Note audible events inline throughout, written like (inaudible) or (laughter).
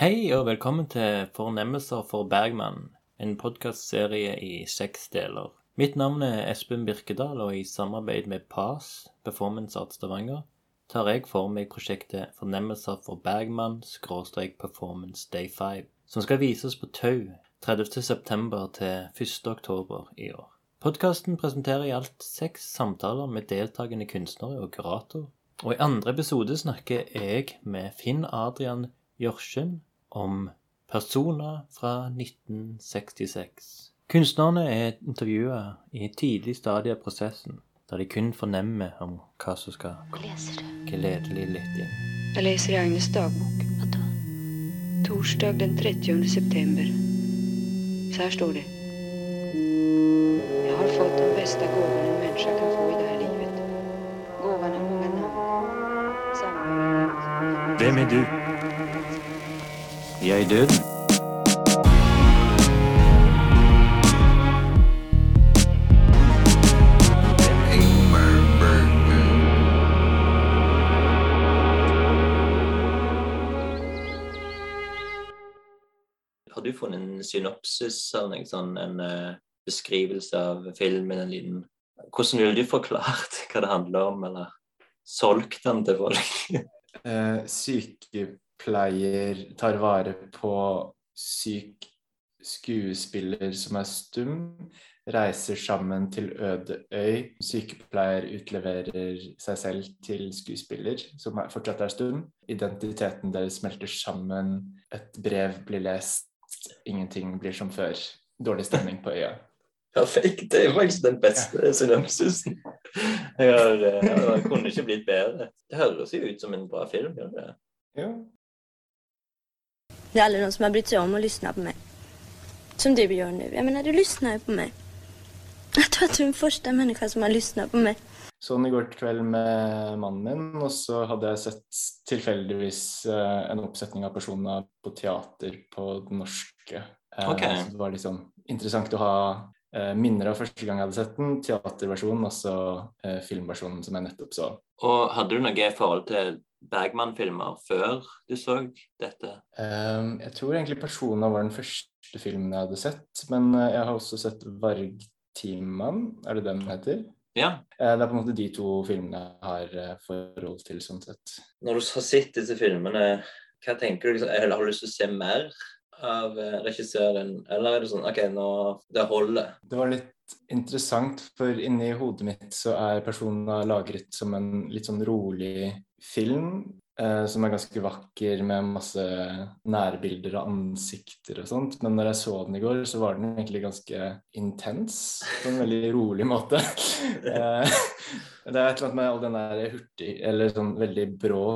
Hei og velkommen til Fornemmelser for Bergman, en podkastserie i seks deler. Mitt navn er Espen Birkedal, og i samarbeid med PAS, Performance Art Stavanger, tar jeg for meg prosjektet Fornemmelser for Bergman skråstrek Performance Day 5, som skal vises på Tau 30.9. til 1.10. i år. Podkasten presenterer i alt seks samtaler med deltakende kunstnere og kurator. Og i andre episode snakker jeg med Finn Adrian Jørgen om personer fra 1966. Kunstnerne er intervjua i et tidlig stadie av prosessen, der de kun fornemmer om hva som skal gledelig glede litt inn. Jeg leser i Agnes dagbok. Hva da? Torsdag den 30 september. Så her står det. Jeg har fått den beste gaven en menneske kan få i dette livet. Gaven har mange navn. Samma. Hvem er du? Jeg er død. Har du funnet en synopsis eller noe sånn, en eh, beskrivelse av filmen, en liten Hvordan ville du forklart (laughs) hva det handler om, eller solgt den til folk? Eh, sykepleier tar vare på syk skuespiller som er stum, reiser sammen til øde øy. Sykepleier utleverer seg selv til skuespiller som er, fortsatt er stum. Identiteten deres smelter sammen, et brev blir lest, ingenting blir som før. Dårlig stemning på øya. (laughs) Perfekt. Det er faktisk den beste synopsisen. Jeg, har, eh, jeg kunne ikke blitt bedre. Det høres jo ut som en bra film. gjør det? Ja. Det är aldrig någon som har brytt sig om å lyssna på mig. Som du gör nu. Jag menar, du lyssnar ju på mig. Jag tror att du är den första människan som har lyssnat på mig. Sånn i går kveld med mannen min, og så hadde jeg sett tilfeldigvis eh, en oppsetning av personer på teater på det norske. Eh, Ok. Så det var liksom interessant å ha eh, minner av første gang jeg hadde sett den, teaterversjonen, og så eh, filmversjonen som jeg nettopp så. Og hadde du noe forhold til Bergman-filmer før du så dette? Um, jeg tror egentlig 'Persona' var den første filmen jeg hadde sett, men eh, jeg har også sett 'Vargtiman', er det den heter? Ja. Eh, det er på en måte de to filmene jeg har eh, forhold til, sånn sett. Når du har sett disse filmene, hva tenker du? liksom, Eller har du lyst til å se mer av eh, regissøren? Eller er det sånn OK, nå Det holder. Det var litt interessant, for inni hodet mitt så er personen lagret som en litt sånn rolig film. Eh, som er ganske vakker med masse nærbilder av ansikter og sånt. Men når jeg så den i går, så var den egentlig ganske intens på en veldig rolig måte. (laughs) eh, (laughs) det er et eller annet med all den der hurtig, eller sånn veldig brå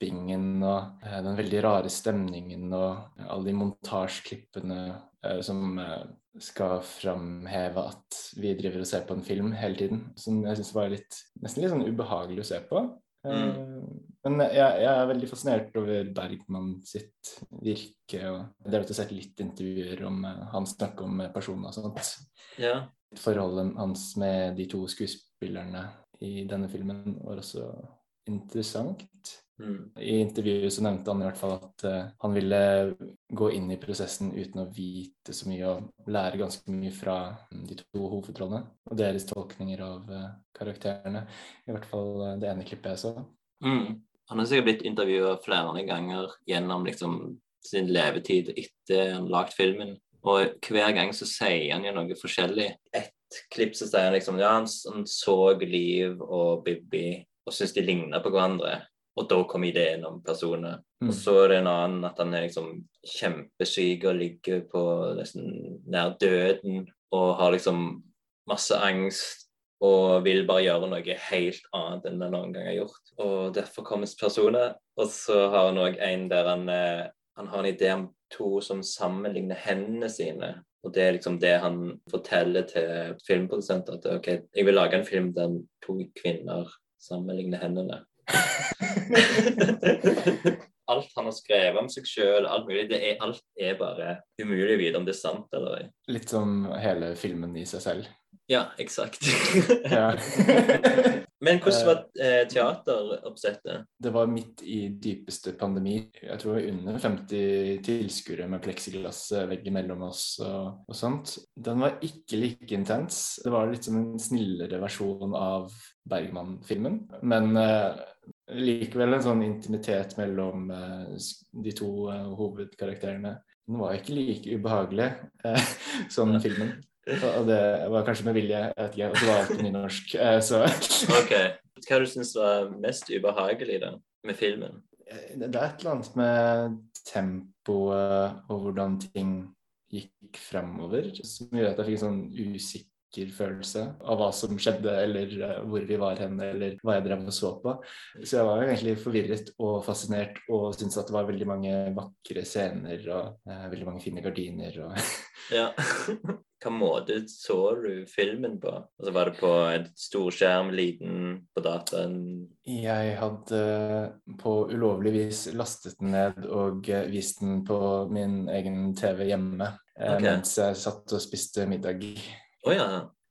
klippingen og eh, den veldig rare stemningen og alle de montasjeklippene eh, som eh, skal framheve at vi driver og ser på en film hele tiden. Som jeg syns var litt, nesten litt sånn ubehagelig å se på. Eh, Men jeg, jeg er veldig fascinert over Bergman sitt virke. og Jeg har sett litt intervjuer om eh, han snakker om eh, personer og sånt. Ja. Forholdet hans med de to skuespillerne i denne filmen var også interessant. Mm. I intervjuet så nevnte han i hvert fall at uh, han ville gå inn i prosessen uten å vite så mye og lære ganske mye fra mm, de to hovedrollene og deres tolkninger av uh, karakterene. I hvert fall uh, det ene klippet jeg så. Mm. Han har sikkert blitt intervjua flere ganger gjennom liksom sin levetid etter han lagd filmen. Og hver gang så sier han jo noe forskjellig. Et klipp så sier han liksom ja, han, han så Liv og Bibbi og syntes de ligna på hverandre. Og da kom ideen om personer. Mm. Og så er det en annen at han er liksom kjempesyk og ligger på nesten nær døden og har liksom masse angst og vil bare gjøre noe helt annet enn han noen gang har gjort. Og derfor kommer personer. Og så har han òg en der han, eh, han har en idé om to som sammenligner hendene sine. Og det er liksom det han forteller til filmprodusenter. At ok, jeg vil lage en film der to kvinner sammenligner hendene. (laughs) alt han har skrevet om seg sjøl, alt mulig, det er, alt er bare umulig å vite om det er sant eller ei. Litt som hele filmen i seg selv. Ja, eksakt. (laughs) Ja. (laughs) Men hvordan var eh, teateroppsettet? Det var midt i dypeste pandemi. Jeg tror under 50 tilskuere med pleksiglassvegg mellom oss og, og sånt. Den var ikke like intens. Det var litt som en snillere versjon av Bergman-filmen. Men eh, likevel en sånn intimitet mellom eh, de to eh, hovedkarakterene. Den var ikke like ubehagelig eh, (laughs) som filmen. Og det var kanskje med vilje. Jeg vet ikke, og det var alt på nynorsk. Så (laughs) Ok. Hva du syns var mest ubehagelig da, med filmen? Det er et eller annet med tempoet og hvordan ting gikk fremover som gjør at jeg fikk en sånn usikker følelse av hva som skjedde, eller eh, hvor vi var hen, eller hva jeg drev og så på. Så jeg var jo egentlig forvirret og fascinert og syntes at det var veldig mange vakre scener og eh, veldig mange fine gardiner og (laughs) Ja. (laughs) Hva måte så du filmen på? Altså Var det på en storskjerm, liten, på dataen? Jeg hadde på ulovlig vis lastet den ned og eh, vist den på min egen TV hjemme okay. Mens jeg satt og spiste middag. Å ja.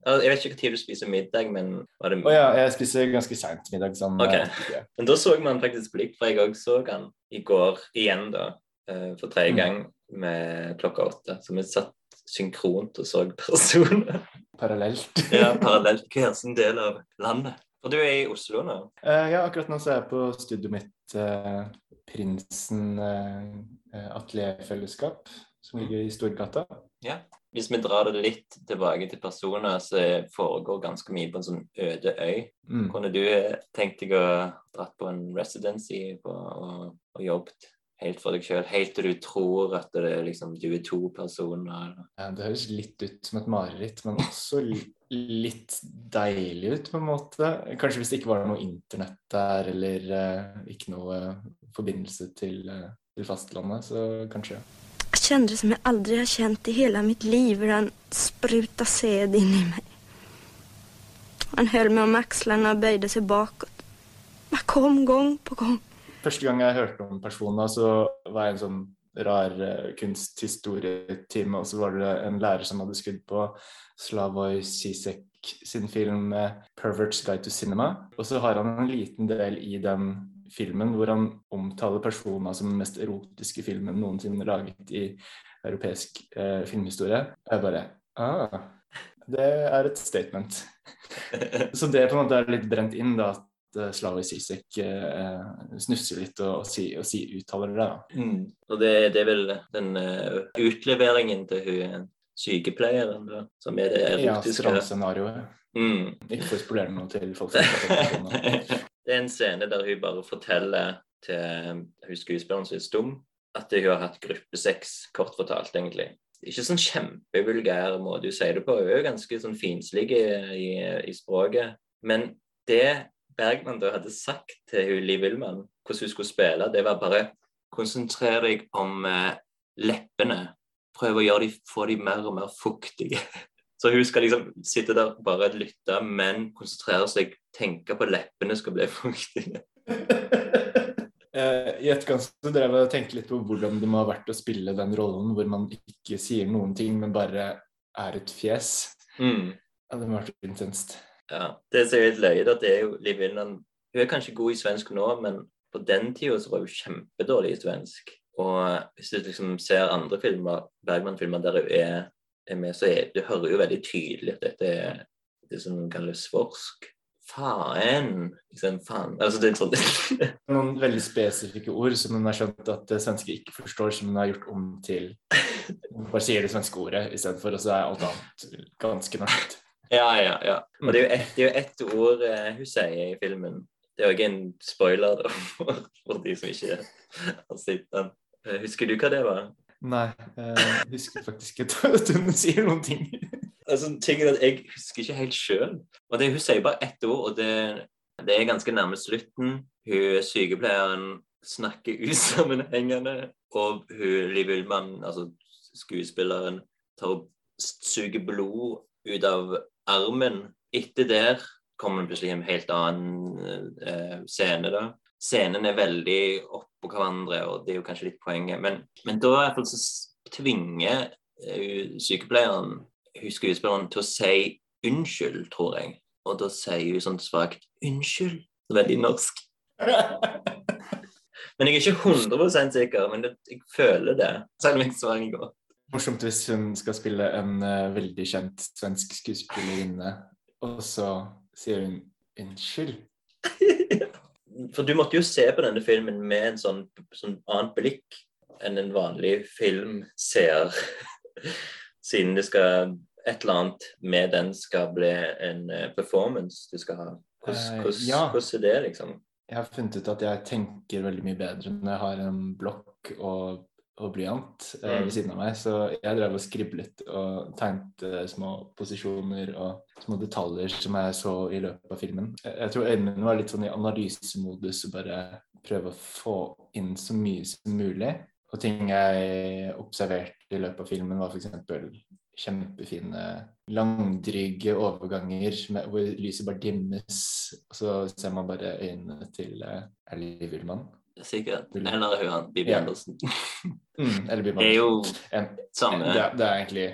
Altså, Jeg vet ikke når du spiser middag, men var det Å ja, jeg spiser ganske seint middag. Sånn, Ok. uh, (laughs) Men da så man faktisk blikk, for jeg òg så han i går igjen, da. eh, For tredje Mm. gang med klokka åtte. Så vi satt synkront og så personer. (laughs) parallelt. (laughs) Ja, parallelt hver sin del av landet. Og du er i Oslo nå? Uh, ja, akkurat nå så er jeg på studioet mitt Prinsen atelierfellesskap, som ligger i Storgata. Hvis vi drar det litt tilbake til personer, så foregår ganske mye på en sånn øde øy. Mm. Kunne du eh, tenkt deg å dratt på en residency på, og, og jobbet helt for deg sjøl, helt til du tror at det er liksom, du er to personer? Ja, det høres litt ut som et mareritt, men også litt deilig ut, på en måte. Kanskje hvis det ikke var noe internett der, eller eh, ikke noe forbindelse til, eh, til fastlandet, så kanskje. Jag kände som jag aldrig har känt i hela mitt liv hur han sprutade sed in i mig. Han höll mig om axlarna och böjde sig bakåt. Man kom gång på gång. Første gang jeg hørte om personen, så var jeg en sånn rar eh, kunsthistorietime, og så var det en lærer som hadde skudd på Slavoj Zizek sin film eh, 'Pervert's Guide to Cinema'. Og så har han en liten del i den filmen hvor han omtaler personer som den mest erotiske filmen noensinne laget i europeisk eh, filmhistorie. Og jeg bare ah, det er et statement. (laughs) Så det på en måte er litt brent inn, da, at eh, Slavoj Zizek eh, snusser litt og, og, si, og si, uttaler det. da. Mm. Og det, det er vel den uh, utleveringen til hun sykepleieren da, som er det Ja, erotiske. strandscenarioet. Mm. Ikke for å spolere noe til folk som (laughs) det er en scene der hun bare forteller til skuespilleren som er stum, at hun har hatt gruppesex, kort fortalt, egentlig. Ikke sånn kjempevulgær måte hun sier det på, hun er jo ganske sånn finslig i, i, i språket. Men det Bergman da hadde sagt til hun Liv Ullmann, hvordan hun skulle spille, det var bare konsentrer deg om eh, leppene. Prøv å de, få de mer og mer fuktige. Så hun skal liksom sitte der og bare lytte, men konsentrere seg, tenke på leppene skal bli (laughs) fuktige. Eh, I etterkant så drev jeg og tenkte litt på hvordan det må ha vært å spille den rollen hvor man ikke sier noen ting, men bare er et fjes. Mm. Ja, det må ha vært intenst. Ja. Det som er litt løye, at det er jo Liv Inland Hun er kanskje god i svensk nå, men på den tida så var hun kjempedårlig i svensk. Og hvis du liksom ser andre filmer, Bergman-filmer der hun er med, så er, du hører jo veldig tydelig at dette er det som kalles svorsk. Faen! Liksom, faen. Altså, det er sånn (laughs) Noen veldig spesifikke ord som hun har skjønt at det svenske ikke forstår, som hun har gjort om til Bare sier det svenske ordet istedenfor, og så er alt annet ganske norsk. Ja, ja, ja. Og det er jo ett, ett ord eh, hun sier i filmen. Det er jo ikke en spoiler da, for, (laughs) for de som ikke har sett den. Eh, Husker du hva det var? Nei, eh, jeg husker faktisk ikke at hun sier noen ting. Altså, ting er at Jeg husker ikke helt sjøl. Hun sier bare ett ord, og det, det er ganske nærme slutten. Hun sykepleieren snakker (laughs) usammenhengende, og hun Liv Ullmann, altså skuespilleren, tar og suger blod ut av armen. Etter der kommer det plutselig en helt annen eh, scene. da. Scenen er veldig oppå hverandre, og det er jo kanskje litt poenget. Men, men da i hvert fall så tvinger eh, sykepleieren hun skuespilleren til å si 'unnskyld', tror jeg. Og da sier hun sånn svakt 'unnskyld'. Veldig norsk. (laughs) Men jeg er ikke 100% sikker, men det, jeg føler det. Selv om jeg svarer godt. Morsomt hvis hun skal spille en uh, veldig kjent svensk skuespillerinne, og så sier hun 'unnskyld'. (laughs) For du måtte jo se på denne filmen med en sånn, sånn annet blikk enn en vanlig filmseer. (laughs) Siden det skal et eller annet med den skal bli en eh, performance du skal ha. Hvordan, Eh, hvordan, ja. hvordan er det, liksom? Jeg har funnet ut at jeg tenker veldig mye bedre når jeg har en blokk og, og blyant eh, Mm. ved siden av meg. Så jeg drev og skriblet og tegnet eh, små posisjoner og små detaljer som jeg så i løpet av filmen. Jeg, jeg tror øynene mine var litt sånn i analysemodus og bare prøve å få inn så mye som mulig. Og ting jeg observerte i løpet av filmen, var f.eks. kjempefine langdryge overganger med, hvor lyset bare dimmes, og så ser man bare øynene til eh, det Liv Ullmann? Sikkert. Eller hun han, Bibi yeah. Andersen? (laughs) Mm, eller Bibi Andersen. Det er jo samme det, er- det er egentlig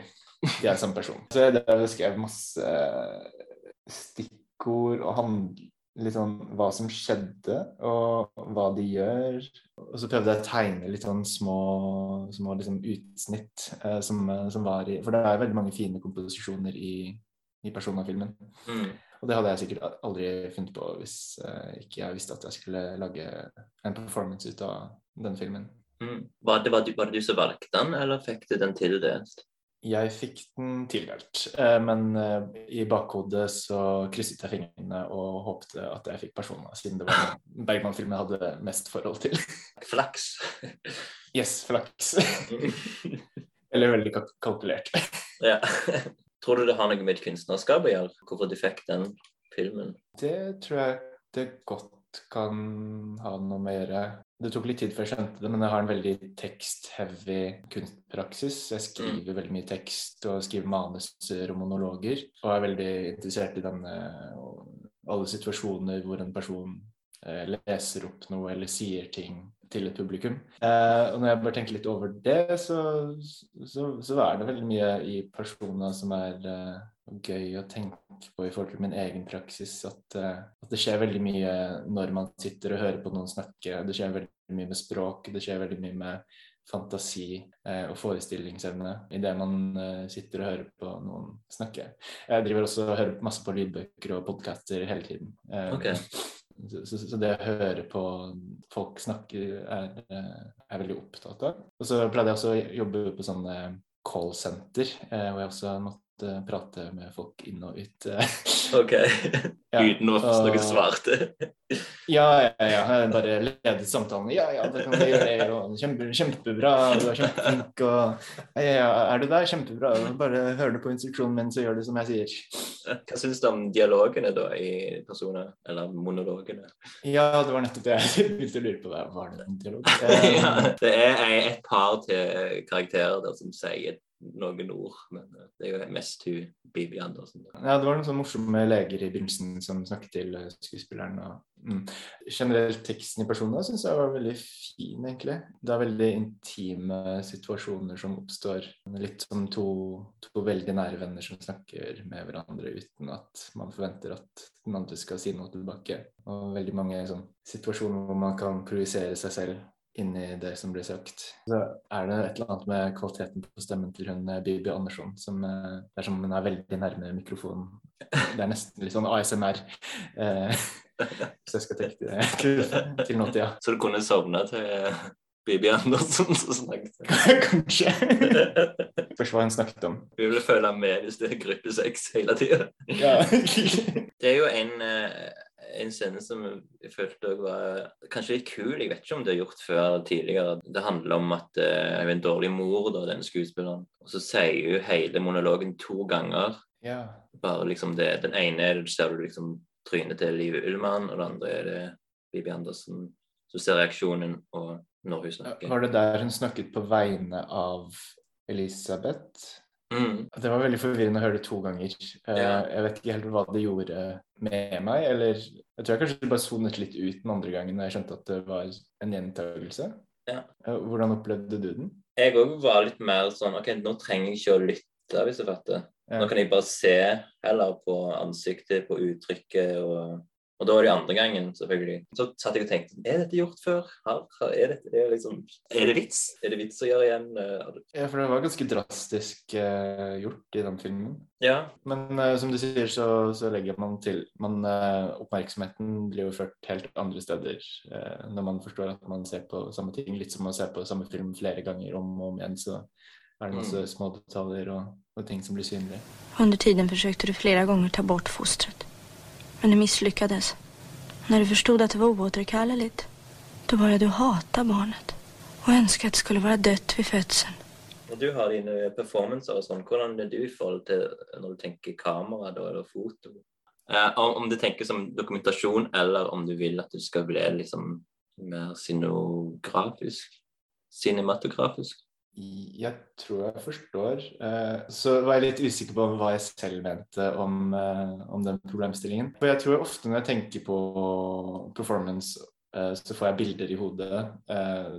De er samme person. Så jeg drev skrevet skrev masse stikkord og hand, litt sånn hva som skjedde, og hva de gjør. Og så prøvde jeg å tegne litt sånn små, små liksom utsnitt eh, som, eh, som var i For det er veldig mange fine komposisjoner i, i Persona-filmen. mm. Og det hadde jeg sikkert aldri funnet på hvis eh, ikke jeg visste at jeg skulle lage en performance ut av denne filmen. Mm. Var, det, var, du, var det du som valgte den, eller fikk du den tildelt? Jeg fikk den tildelt, eh, men eh, i bakhodet så krysset jeg fingrene og håpte at jeg fikk Persona, siden det var (laughs) den Bergman-filmen jeg hadde mest forhold til. (laughs) Flaks. Yes, flaks. (laughs) Eller veldig kalk- kalkulert. ja. Tror du det har noe med kunstnerskap å gjøre? Hvorfor du fikk den filmen? Det tror jeg det godt kan ha noe med å gjøre. Det tok litt tid før jeg skjønte det, men jeg har en veldig tekst-heavy kunstpraksis. Jeg skriver veldig mye tekst og skriver manuser og monologer. Og er veldig interessert i denne alle situasjoner hvor en person leser opp noe eller sier ting til et publikum. Eh, og når jeg bare tenker litt over det, så, så, så er det veldig mye i Persona som er eh, gøy å tenke på i forhold til min egen praksis. At, eh, at det skjer veldig mye når man sitter og hører på noen snakke. Det skjer veldig mye med språk, det skjer veldig mye med fantasi eh, og forestillingsevne idet man eh, sitter og hører på noen snakke. Jeg driver også og hører masse på lydbøker og podcaster hele tiden. Eh, Ok. Så, så, så det å høre på folk snakke er, jeg er veldig opptatt av. Og så pleide jeg også å jobbe på sånne callsenter, eh, hvor jeg også måtte prate med folk inn og ut. eh. (laughs) OK. Ja, Uten å noe og- Ja, ja, ja. Jeg bare ledet samtalen. Ja, ja, det kan vi gjøre. Og kjempe, kjempebra, du er kjempeflink. Og ja, ja, ja, er du der? Kjempebra. Bare hør du på instruksjonen min, så gjør du som jeg sier. Hva syns du om dialogene da i personer, eller monologene? Ja, det var nettopp det (laughs) jeg begynte å lure på. Hva var det en dialog? (laughs) ja, det er et par til karakterer der som sier noen ord, men det er jo mest hun Bibi Andersen. Ja, det var noen sånne morsomme leger i begynnelsen som snakket til eh, skuespilleren. Og, mm. Generelt teksten i personene syns jeg var veldig fin, egentlig. Det er veldig intime situasjoner som oppstår. Litt som to, to veldig nære venner som snakker med hverandre uten at man forventer at den andre skal si noe tilbake. Og veldig mange sånn, situasjoner hvor man kan projisere seg selv inni det som blir sagt. Så er det et eller annet med kvaliteten på stemmen til hun eh, Bibi Andersson som eh, Det er som om hun er veldig nærme mikrofonen. Det er nesten litt sånn ASMR. (laughs) Hvis jeg skal tenke det (laughs) til, til nåtida. Så du kunne sovne til Bibi Andersen som snakket? (laughs) Kanskje. Først hva hun snakket om. Vi vil følge med hvis det er gruppesex hele tida. Ja. Det er jo en, eh, en scene som jeg følte var kanskje litt kul. Jeg vet ikke om det er gjort før tidligere. Det handler om at eh, hun er en dårlig mor, da, denne skuespilleren. Og så sier hun hele monologen to ganger. ja. Bare liksom det, Den ene det, ser du liksom trynet til Liv Ullmann, og det andre er det Bibi Andersen. som ser reaksjonen og når hun snakker. Var det der hun snakket på vegne av Elisabeth? Mm. Det var veldig forvirrende å høre det to ganger. Eh, Ja. Jeg vet ikke helt hva det gjorde med meg. Eller jeg tror jeg kanskje bare sonet litt ut den andre gangen da jeg skjønte at det var en gjentagelse. Ja. Eh, Hvordan opplevde du den? Jeg òg var litt mer sånn OK, nå trenger jeg ikke å lytte Da vi så fatter. Ja. Nå kan jeg bare se heller på ansiktet, på uttrykket og og da var det andre gangen, selvfølgelig. Så satt jeg og tenkte Er dette gjort før? Her, her er, dette, er, liksom, er det vits? Er det vits å gjøre igjen? Eh, Ja, for det var ganske drastisk uh, gjort i den filmen. Ja. Men uh, som du sier, så, så legger man til man, uh, Oppmerksomheten blir jo ført helt andre steder når man forstår at man ser på samme ting. Litt som å se på samme film flere ganger om og om igjen, så er det masse Mm. små detaljer og, og ting som blir synlige. Under tiden forsøkte du flere ganger ta bort fostret. Men du misslyckades. Når du forsto at det var oåterkalleligt, då begynte du hata barnet og ønske at det skulle være dødt ved fødselen. Når du har dine performancer og sånn, hvordan er du i forhold til når du tenker kamera da, eller foto? Eh, om, om du tenker som dokumentasjon, eller om du vil at du skal bli liksom mer sinografisk? Cinematografisk? Jeg tror jeg forstår. Eh, så var jeg litt usikker på hva jeg selv mente om, eh, om den problemstillingen. For jeg tror ofte når jeg tenker på performance, eh, så får jeg bilder i hodet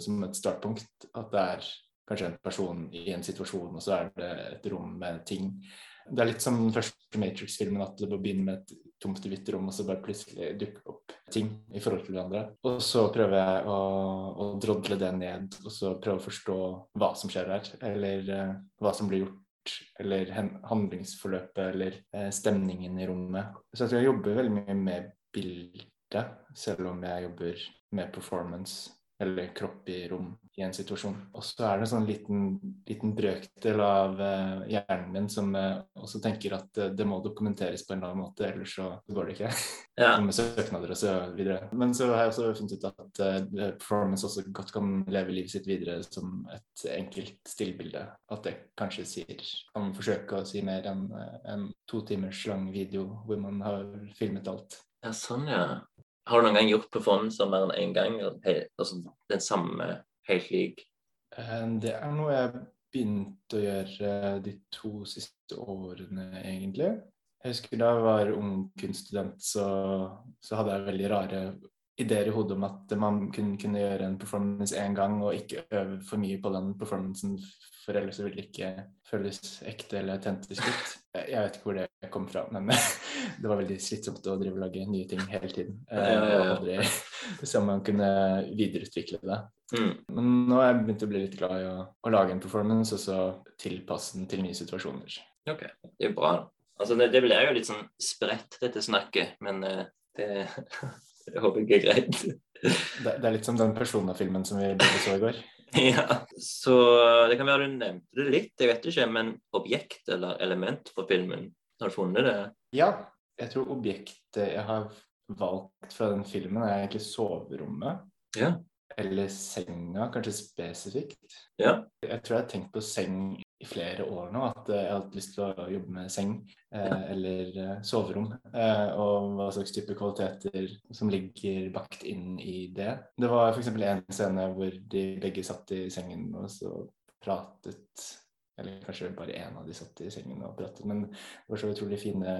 som et startpunkt. At det er kanskje en person i en situasjon, og så er det et rom med ting. Det er litt som den første Matrix-filmen, at det begynner med et tomt hvitt rom, og så bare plutselig dukker ting i forhold til hverandre. Og så prøver jeg å, å drodle det ned, og så prøve å forstå hva som skjer her, eller eh, hva som blir gjort, eller handlingsforløpet, eller eh, stemningen i rommet. Så jeg tror jeg jobber veldig mye med bildet, selv om jeg jobber med performance eller kropp i rom i en situasjon. Og så er det en sånn liten, liten brøkdel av uh, hjernen min som uh, også tenker at uh, det må dokumenteres på en eller annen måte, ellers så går det ikke. Ja. (laughs) Med søknader og så videre. Men så har jeg også funnet ut at performance også godt kan leve livet sitt videre som et enkelt stillbilde. At det kanskje sier kan forsøke å si mer enn en to timers lang video hvor man har filmet alt. ja, sånn, ja. Har du noen gang gjort performancer mer enn én gang? Altså den samme, helt lik? Eh, Det er noe jeg begynte å gjøre eh, de to siste årene, egentlig. Jeg husker da jeg var ung kunststudent, så, så hadde jeg veldig rare ideer i hodet om at man kunne, kunne gjøre en performance én gang, og ikke øve for mye på den performancen, for ellers ville det ikke føles ekte eller autentisk ut. Jeg vet ikke hvor det kom fra, men (laughs) (laughs) det var veldig slitsomt å drive og lage nye ting hele tiden. Eh, aldri (laughs) så man kunne videreutvikle det. Mm. Men nå har jeg begynt å bli litt glad i å, å lage en performance, og så tilpasse den til nye situasjoner. Ok, det er bra. Altså, det, det blir jo litt sånn spredt, dette snakket, men eh, det, (laughs) det håper jeg er greit. Det, det er litt som den Persona-filmen som vi begge så i går. ja, Så det kan være du nevnte det litt, jeg vet ikke, men objekt eller element fra filmen, har du funnet det? Ja, jeg tror objektet jeg har valgt fra den filmen, er egentlig soverommet. Ja. Eller senga, kanskje spesifikt. Ja. Jeg tror jeg har tenkt på seng i flere år nå, at jeg har hatt lyst til å jobbe med seng eh, eller eh, soverom. Eh, og hva slags type kvaliteter som ligger bakt inn i det. Det var f.eks. en scene hvor de begge satt i sengen og så pratet eller kanskje bare én av de satt i sengen og pratet, men det var så utrolig fine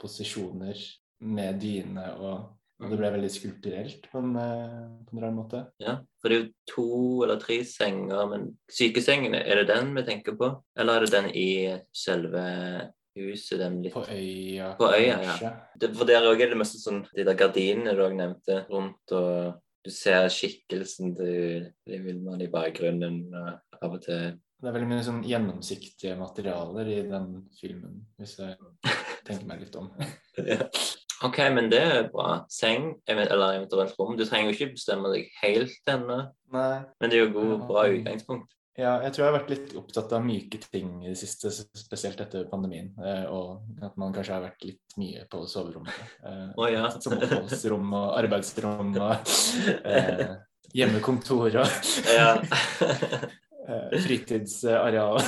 posisjoner med dyne, og, og det ble veldig skulpturelt på en, eh, på en rar måte. Ja, for det er jo to eller tre senger, men sykesengene, er det den vi tenker på? Eller er det den i selve huset, den litt På øya, På øya, ja. det, For der òg er det mest sånn de der gardinene du òg nevnte rundt, og du ser skikkelsen til Liv Ullmann i bakgrunnen og av og til Det er veldig mye sånn gjennomsiktige materialer i den filmen, hvis jeg tenker meg litt om. (laughs) ja. OK, men det er bra. Seng eller eventuelt rom. Du trenger jo ikke bestemme deg helt ennå, men det er jo god, Ja. bra utgangspunkt. Ja, jeg tror jeg har vært litt opptatt av myke ting i det siste, spesielt etter pandemien. eh, Og at man kanskje har vært litt mye på soverommet. Oh, ja. (laughs) Som oppholdsrom og arbeidsrom og (laughs) eh, hjemmekontor og ja. Eh, fritidsareal.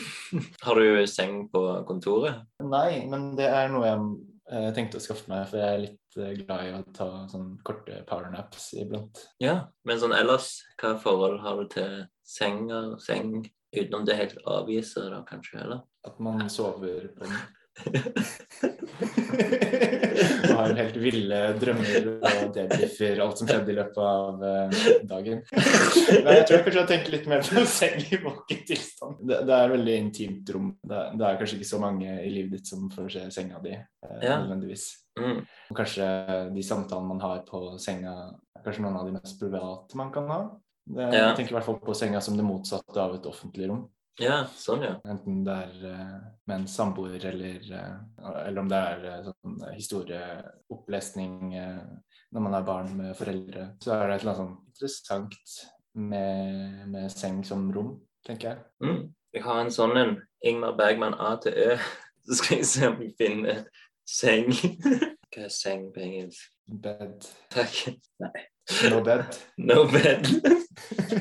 (laughs) Har du seng på kontoret? Nei, men det er noe jeg eh, tenkte å skaffe meg, for jeg er litt eh, glad i å ta sånn korte powernaps iblant. Ja, men sånn ellers, hva forhold har du til senger, seng, utenom det helt avviser da, kanskje, eller? At man sover på den. (laughs) Og har helt ville drømmer og debriefer alt som skjedde i løpet av eh, dagen. Men jeg tror jeg kanskje jeg tenker litt mer på seng i våken tilstand. Det, det er et veldig intimt rom. Det, det er kanskje ikke så mange i livet ditt som får se senga di, eh, Ja. nødvendigvis. Mm. Kanskje de samtalene man har på senga, er kanskje noen av de mest private man kan ha. Det, Ja. Jeg tenker i hvert fall på senga som det motsatte av et offentlig rom. Ja, sånn, ja. Enten det er uh, med en samboer eller, uh, eller om det er uh, sånn historieopplesning når man er barn med foreldre. Så er det et eller annet sånn interessant med, med seng som rom, tenker jeg. Mm. Jeg har en sånn en Ingmar Bergman A til Ø. (laughs) Så skal jeg se om jeg finner seng. (laughs) Hva er seng på engelsk? Bed. Takk. Nei. No bed. (laughs) No bed.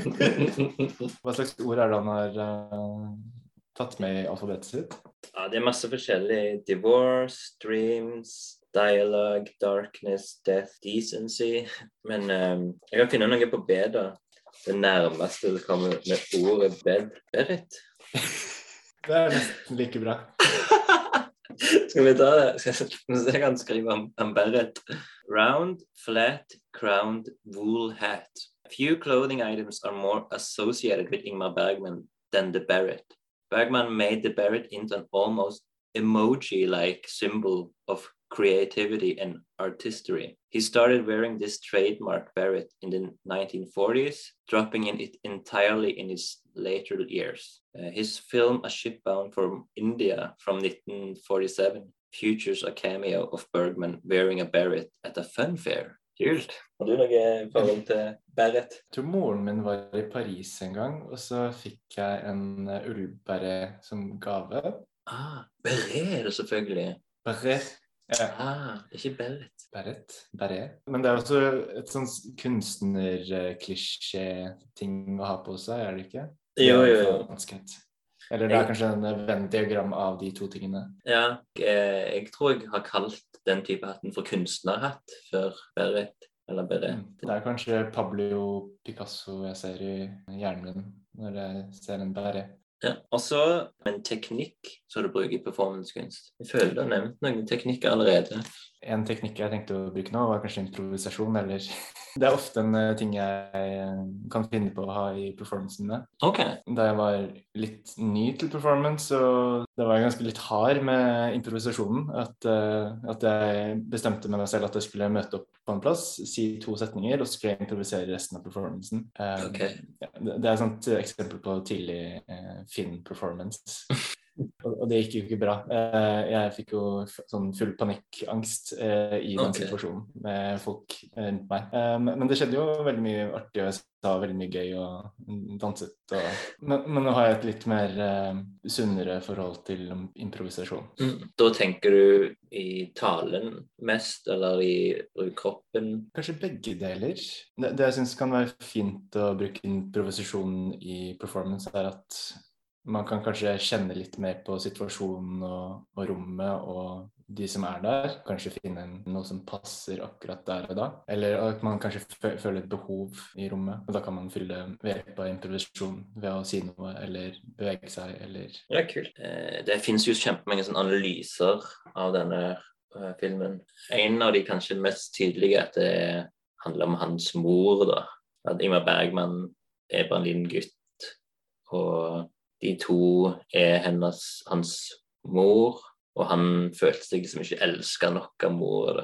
(laughs) Hva slags ord er det han har uh, tatt med i alfabetet sitt? Ja, det er masse forskjellig. Divorce, dreams, dialogue, darkness, death, decency. Men um, jeg kan finne noe på B, da. Det nærmeste det kommer med ordet bed. Berit? (laughs) Det er nesten like bra. Skal vi ta det? Jeg kan skrive om, om. Round, flat, crowned, wool hat. A few clothing items are more associated with Ingmar Bergman than the beret. Bergman made the beret into an almost emoji-like symbol of creativity and artistry. He started wearing this trademark beret in the 1940s, dropping in it entirely in his later years. Uh, his film A Ship Bound from India from 1947 features a cameo of Bergman wearing a beret at a fun fair. Kult. Har du noe forhold til beret? Jeg tror moren min var i Paris en gang, og så fikk jeg en eh, ullberet som gave. Ah, beret er det selvfølgelig. Beret. Ja. Ah, ikke beret. Beret. Beret. Men det er også et sånn kunstnerklisjé-ting å ha på seg, er det ikke? Jo, jo, jo. Vanskelig. Eller det er kanskje en Venn-diagram av de to tingene. Ja, jeg, jeg tror jeg har kalt den type hatten for kunstnerhatt før beret. Eller beret. Mm. Det er kanskje Pablo Picasso jeg ser i hjernen min når jeg ser en beret. Ja, og så en teknikk som du bruker i performancekunst. Jeg føler du har nevnt noen teknikker allerede. En teknikk jeg tenkte å bruke nå, var kanskje improvisasjon, eller (laughs) Det er ofte en eh, ting jeg eh, kan finne på å ha i performancene mine. OK. Da jeg var litt ny til performance, så da var jeg ganske litt hard med improvisasjonen. At, eh, at jeg bestemte med meg selv at jeg skulle møte opp på en plass, si to setninger, og så skulle jeg improvisere resten av performancen. Eh, Ok. det, er et sånt eksempel på tidlig Finn-performance. (laughs) Og, det gikk jo ikke bra. Eh, jeg fikk jo sånn full panikkangst eh, i den okay. situasjonen med folk eh, rundt meg. Men det skjedde jo veldig mye artig, og jeg sa veldig mye gøy og danset. Og, men, men nå har jeg et litt mer sunnere forhold til improvisasjon. Mm. Da tenker du i talen mest, eller i i kroppen? Kanskje begge deler. Det, det jeg syns kan være fint å bruke improvisasjon i performance, er at man kan kanskje kjenne litt mer på situasjonen og, og rommet og de som er der. Kanskje finne noe som passer akkurat der og da. Eller at man kanskje føler et behov i rommet. Og da kan man fylle ved hjelp av improvisasjon ved å si noe eller bevege seg eller Ja, kult. Eh, det finnes jo kjempemange sånne analyser av denne eh, filmen. En av de kanskje mest tydelige er at det handler om hans mor, da. At Ingmar Bergman er bare en liten gutt, og de to er hennes, hans mor. Og han følte seg som ikke elska nok av mor.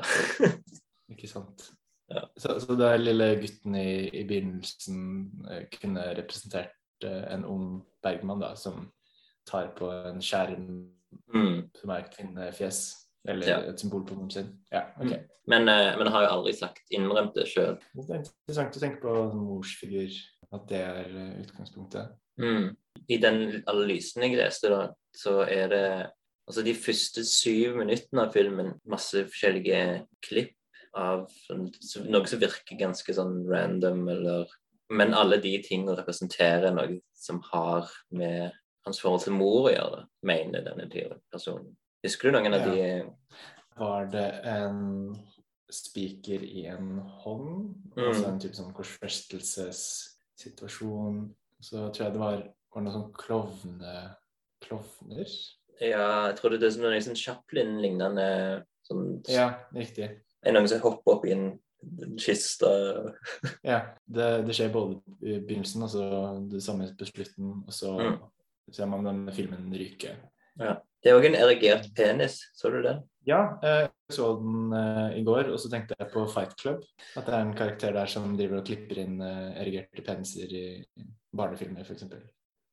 (laughs) Ikke sant? Ja. Så, så det er lille gutten i, i begynnelsen eh, kunne representert eh, en ung Bergman da, som tar på en skjerm Mm. som er et kvinnefjes, eller Ja. et symbol på moren sin. Ja, ok. Men, eh, men har jo aldri sagt innrømt det sjøl. Det er interessant å tenke på morsfigur, at det er utgangspunktet. Mm. I den analysen jeg leste, da, så er det altså de første syv minuttene av filmen masse forskjellige klipp av sånn, noe som virker ganske sånn random, eller Men alle de tingene representerer noe som har med hans forhold til mor å gjøre, mener denne personen. Husker du noen av Ja. de Var det en spiker i en hånd, Mm. altså en type sånn korsfestelsessituasjon, så tror jeg det var, var noe sånn klovne, klovner. Ja, jeg tror det er noe sånn Chaplin-lignende sånn, Ja, riktig. Er gang noen som hopper opp i en kiste Ja, det, det skjer både i begynnelsen og så det samme på slutten, og så Mm. ser man denne filmen ryke. ja. Det er òg en erigert penis. Så du den? Ja, eh, jeg så den eh, i går, og så tenkte jeg på Fight Club. At det er en karakter der som driver og klipper inn eh, erigerte peniser i barnefilmer, f.eks.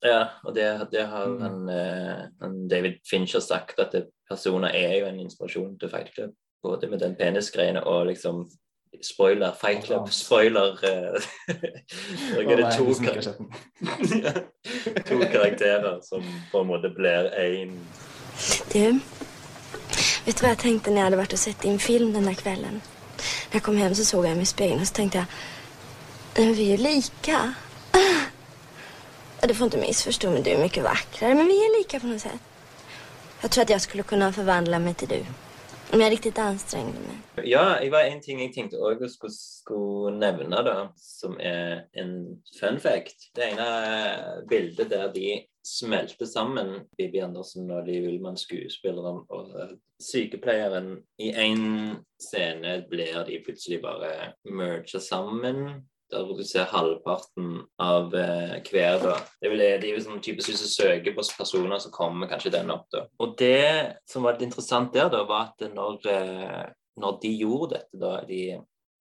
Ja, og det, det har Mm. han, eh, han David Fincher sagt, at personer er jo en inspirasjon til Fight Club. Både med den penisgreiene og liksom Spoiler, Fight Club, spoiler (laughs) Nå er det to, kar (laughs) to karakterer som på en måte blir én Du, vet du hva jeg tenkte når jeg hadde vært og sett din film denne kvelden? Når jeg kom hjem, så såg jeg meg i speilet og så tenkte jeg vi er jo lika. (laughs) Du får inte missförstå mig, du är mycket vackrare, men vi är lika på något sätt. Jag tror att jag skulle kunna förvandla mig till du. Om jeg riktig anstrengte meg. Ja, det var en ting jeg tenkte òg å skulle, skulle nevne, da, som er en fun fact. Det ene bildet der de smelter sammen, Bibi Andersen og Liv Ullmann, skuespilleren og sykepleieren. I én scene blir de plutselig bare merga sammen. Der hvor du ser halvparten av eh, hver. da. Det vel de er typisk Hvis søker på personer, så kommer kanskje den opp. da. Og det som var litt interessant der, da, var at når, eh, når de gjorde dette, da, de,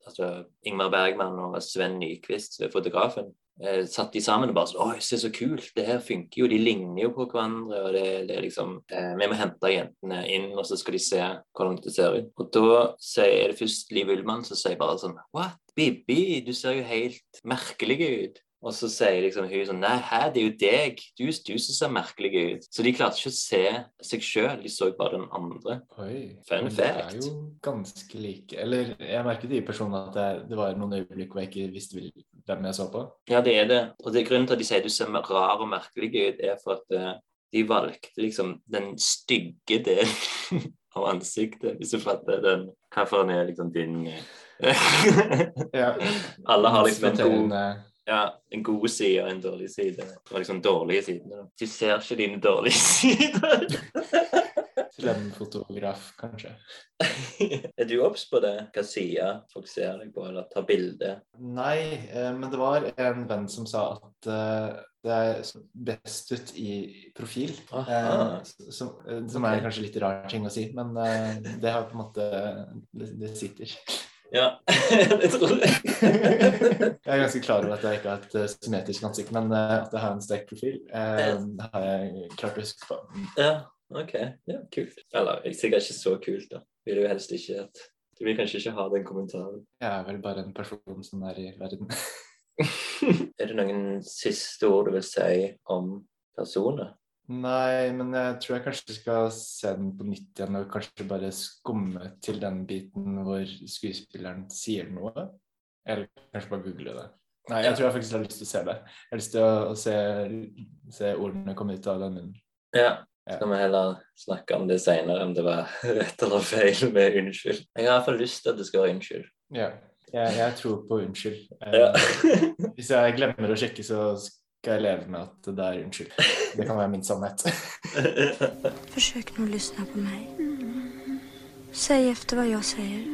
altså Ingmar Bergman og Sven Nyquist, fotografen, eh, satt de sammen og bare sånn Oi, se så kult, det her funker jo, de ligner jo på hverandre. og det, det er liksom, eh, Vi må hente jentene inn, og så skal de se hvordan det ser ut. Og da sier, er det først Liv Ullmann som sier bare sånn What? Bibi, du ser jo helt merkelig ut. Og så sier liksom hun sånn Nei, hæ, det er jo deg. Du, du som ser merkelig ut. Så de klarte ikke å se seg sjøl, de så bare den andre. Oi, Fun fact. det er jo ganske like. Eller jeg merket i personen at det, det var noen øyeblikk hvor jeg ikke visste hvil- vi så på. Ja, det er det. Og det er grunnen til at de sier du ser rar og merkelig ut, er for at eh, de valgte liksom den stygge delen (laughs) av ansiktet, hvis du fatter den. Hvilken er liksom din eh, Ja. (laughs) Alle har liksom en god, ja, en god side og en dårlig side. Og liksom dårlige sidene. Du ser ikke dine dårlige (laughs) sider. Slem-fotograf, kanskje. (laughs) er du obs på det? Hva sier folk ser deg på, eller tar bilde? Nei, eh, men det var en venn som sa at eh, det er best ut i profil. Aha. Eh, som, eh, som er kanskje litt rar ting å si, men eh, det har på en måte Det, det sitter. Ja, (laughs) det tror jeg. (laughs) Jeg er ganske klar over at jeg ikke har et eh, symmetrisk ansikt, men eh, at jeg har en sterk profil, eh, har jeg klart å huske på. Ja, ok. Ja, kult. Eller er sikkert ikke så kult, da. Vil jo helst ikke at Du vil kanskje ikke ha den kommentaren. Jeg er vel bare en person som er i verden. (laughs) er det noen siste ord du vil si om personer? Nei, men jeg tror jeg kanskje skal se den på nytt igjen og kanskje bare skumme til den biten hvor skuespilleren sier noe. Eller kanskje bare google det. Nei, jeg tror jeg faktisk har lyst til å se det. Jeg har lyst til å se, se ordene komme ut av den munnen. Ja. Ja. Skal vi heller snakke om det senere, om det var (laughs) rett eller feil med unnskyld? Jeg har i hvert fall lyst til at det skal være unnskyld. Ja. Jeg, jeg tror på unnskyld. Eh, Ja. Hvis jeg glemmer å sjekke, så skal jeg leve med at det er unnskyld. Det kan være min sannhet. (laughs) Forsøk nå å lysne på meg. Säg efter hva jeg sier.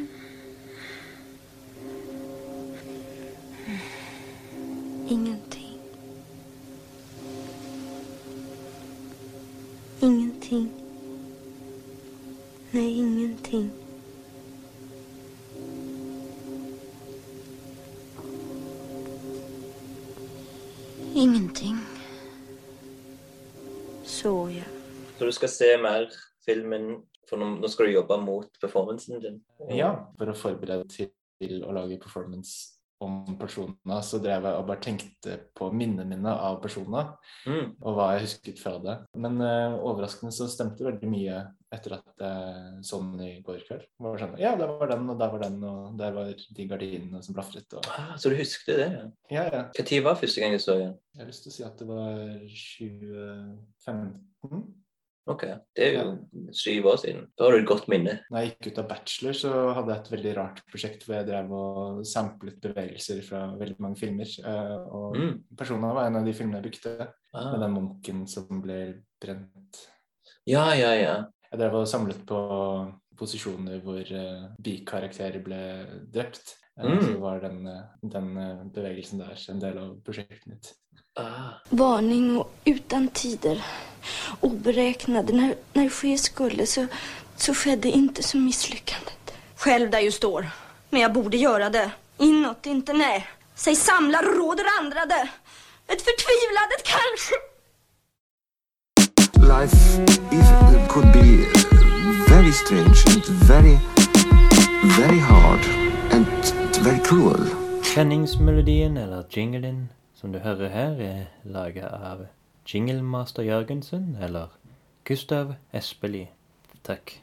Ingenting. Ingenting. Nei, ingenting. Ingenting. Så, ja. Så du skal se mer filmen, for nå, nå skal du jobbe mot performancen din? Ja, for å forberede til å lage performance om personene, så drev jeg og bare tenkte på minnene mine av personene, Mm. og hva jeg husket fra det. Men uh, overraskende så stemte veldig mye etter at jeg så den i går kveld. Var sånn, ja, der var den, og der var den, og der var de gardinene som blafret. Og... Ah, så du husket det? ja. Ja, ja. Tid var første gang du så den? Jeg har lyst til å si at det var 2015. Ok, det er jo syv år siden. Da har du et godt minne. Når jeg gikk ut av bachelor, så hadde jeg et veldig rart prosjekt hvor jeg drev og samplet bevegelser fra veldig mange filmer. eh, Og Mm. Personene var en av de filmene jeg brukte, Ah. med den munken som ble brent Ja, ja, ja. Jeg drev og samlet på posisjoner hvor uh, bikarakterer ble drept. Eh, Mm. Så var den, den bevegelsen der en del av prosjektet mitt. Ah. Varning och utan tider. Oberäknade. När, när ske skulle så, så skedde inte som misslyckandet. Själv där ju står. Men jag borde göra det. Inåt, inte nej. Säg samlar och råder andra det. Ett förtvivladet kanske. life is, could be very strange and very, very hard and very cruel. Kjenningsmelodien, eller jinglen, som du hører her, er laget av Jinglemaster Jørgensen, eller Gustav Espelid. Takk.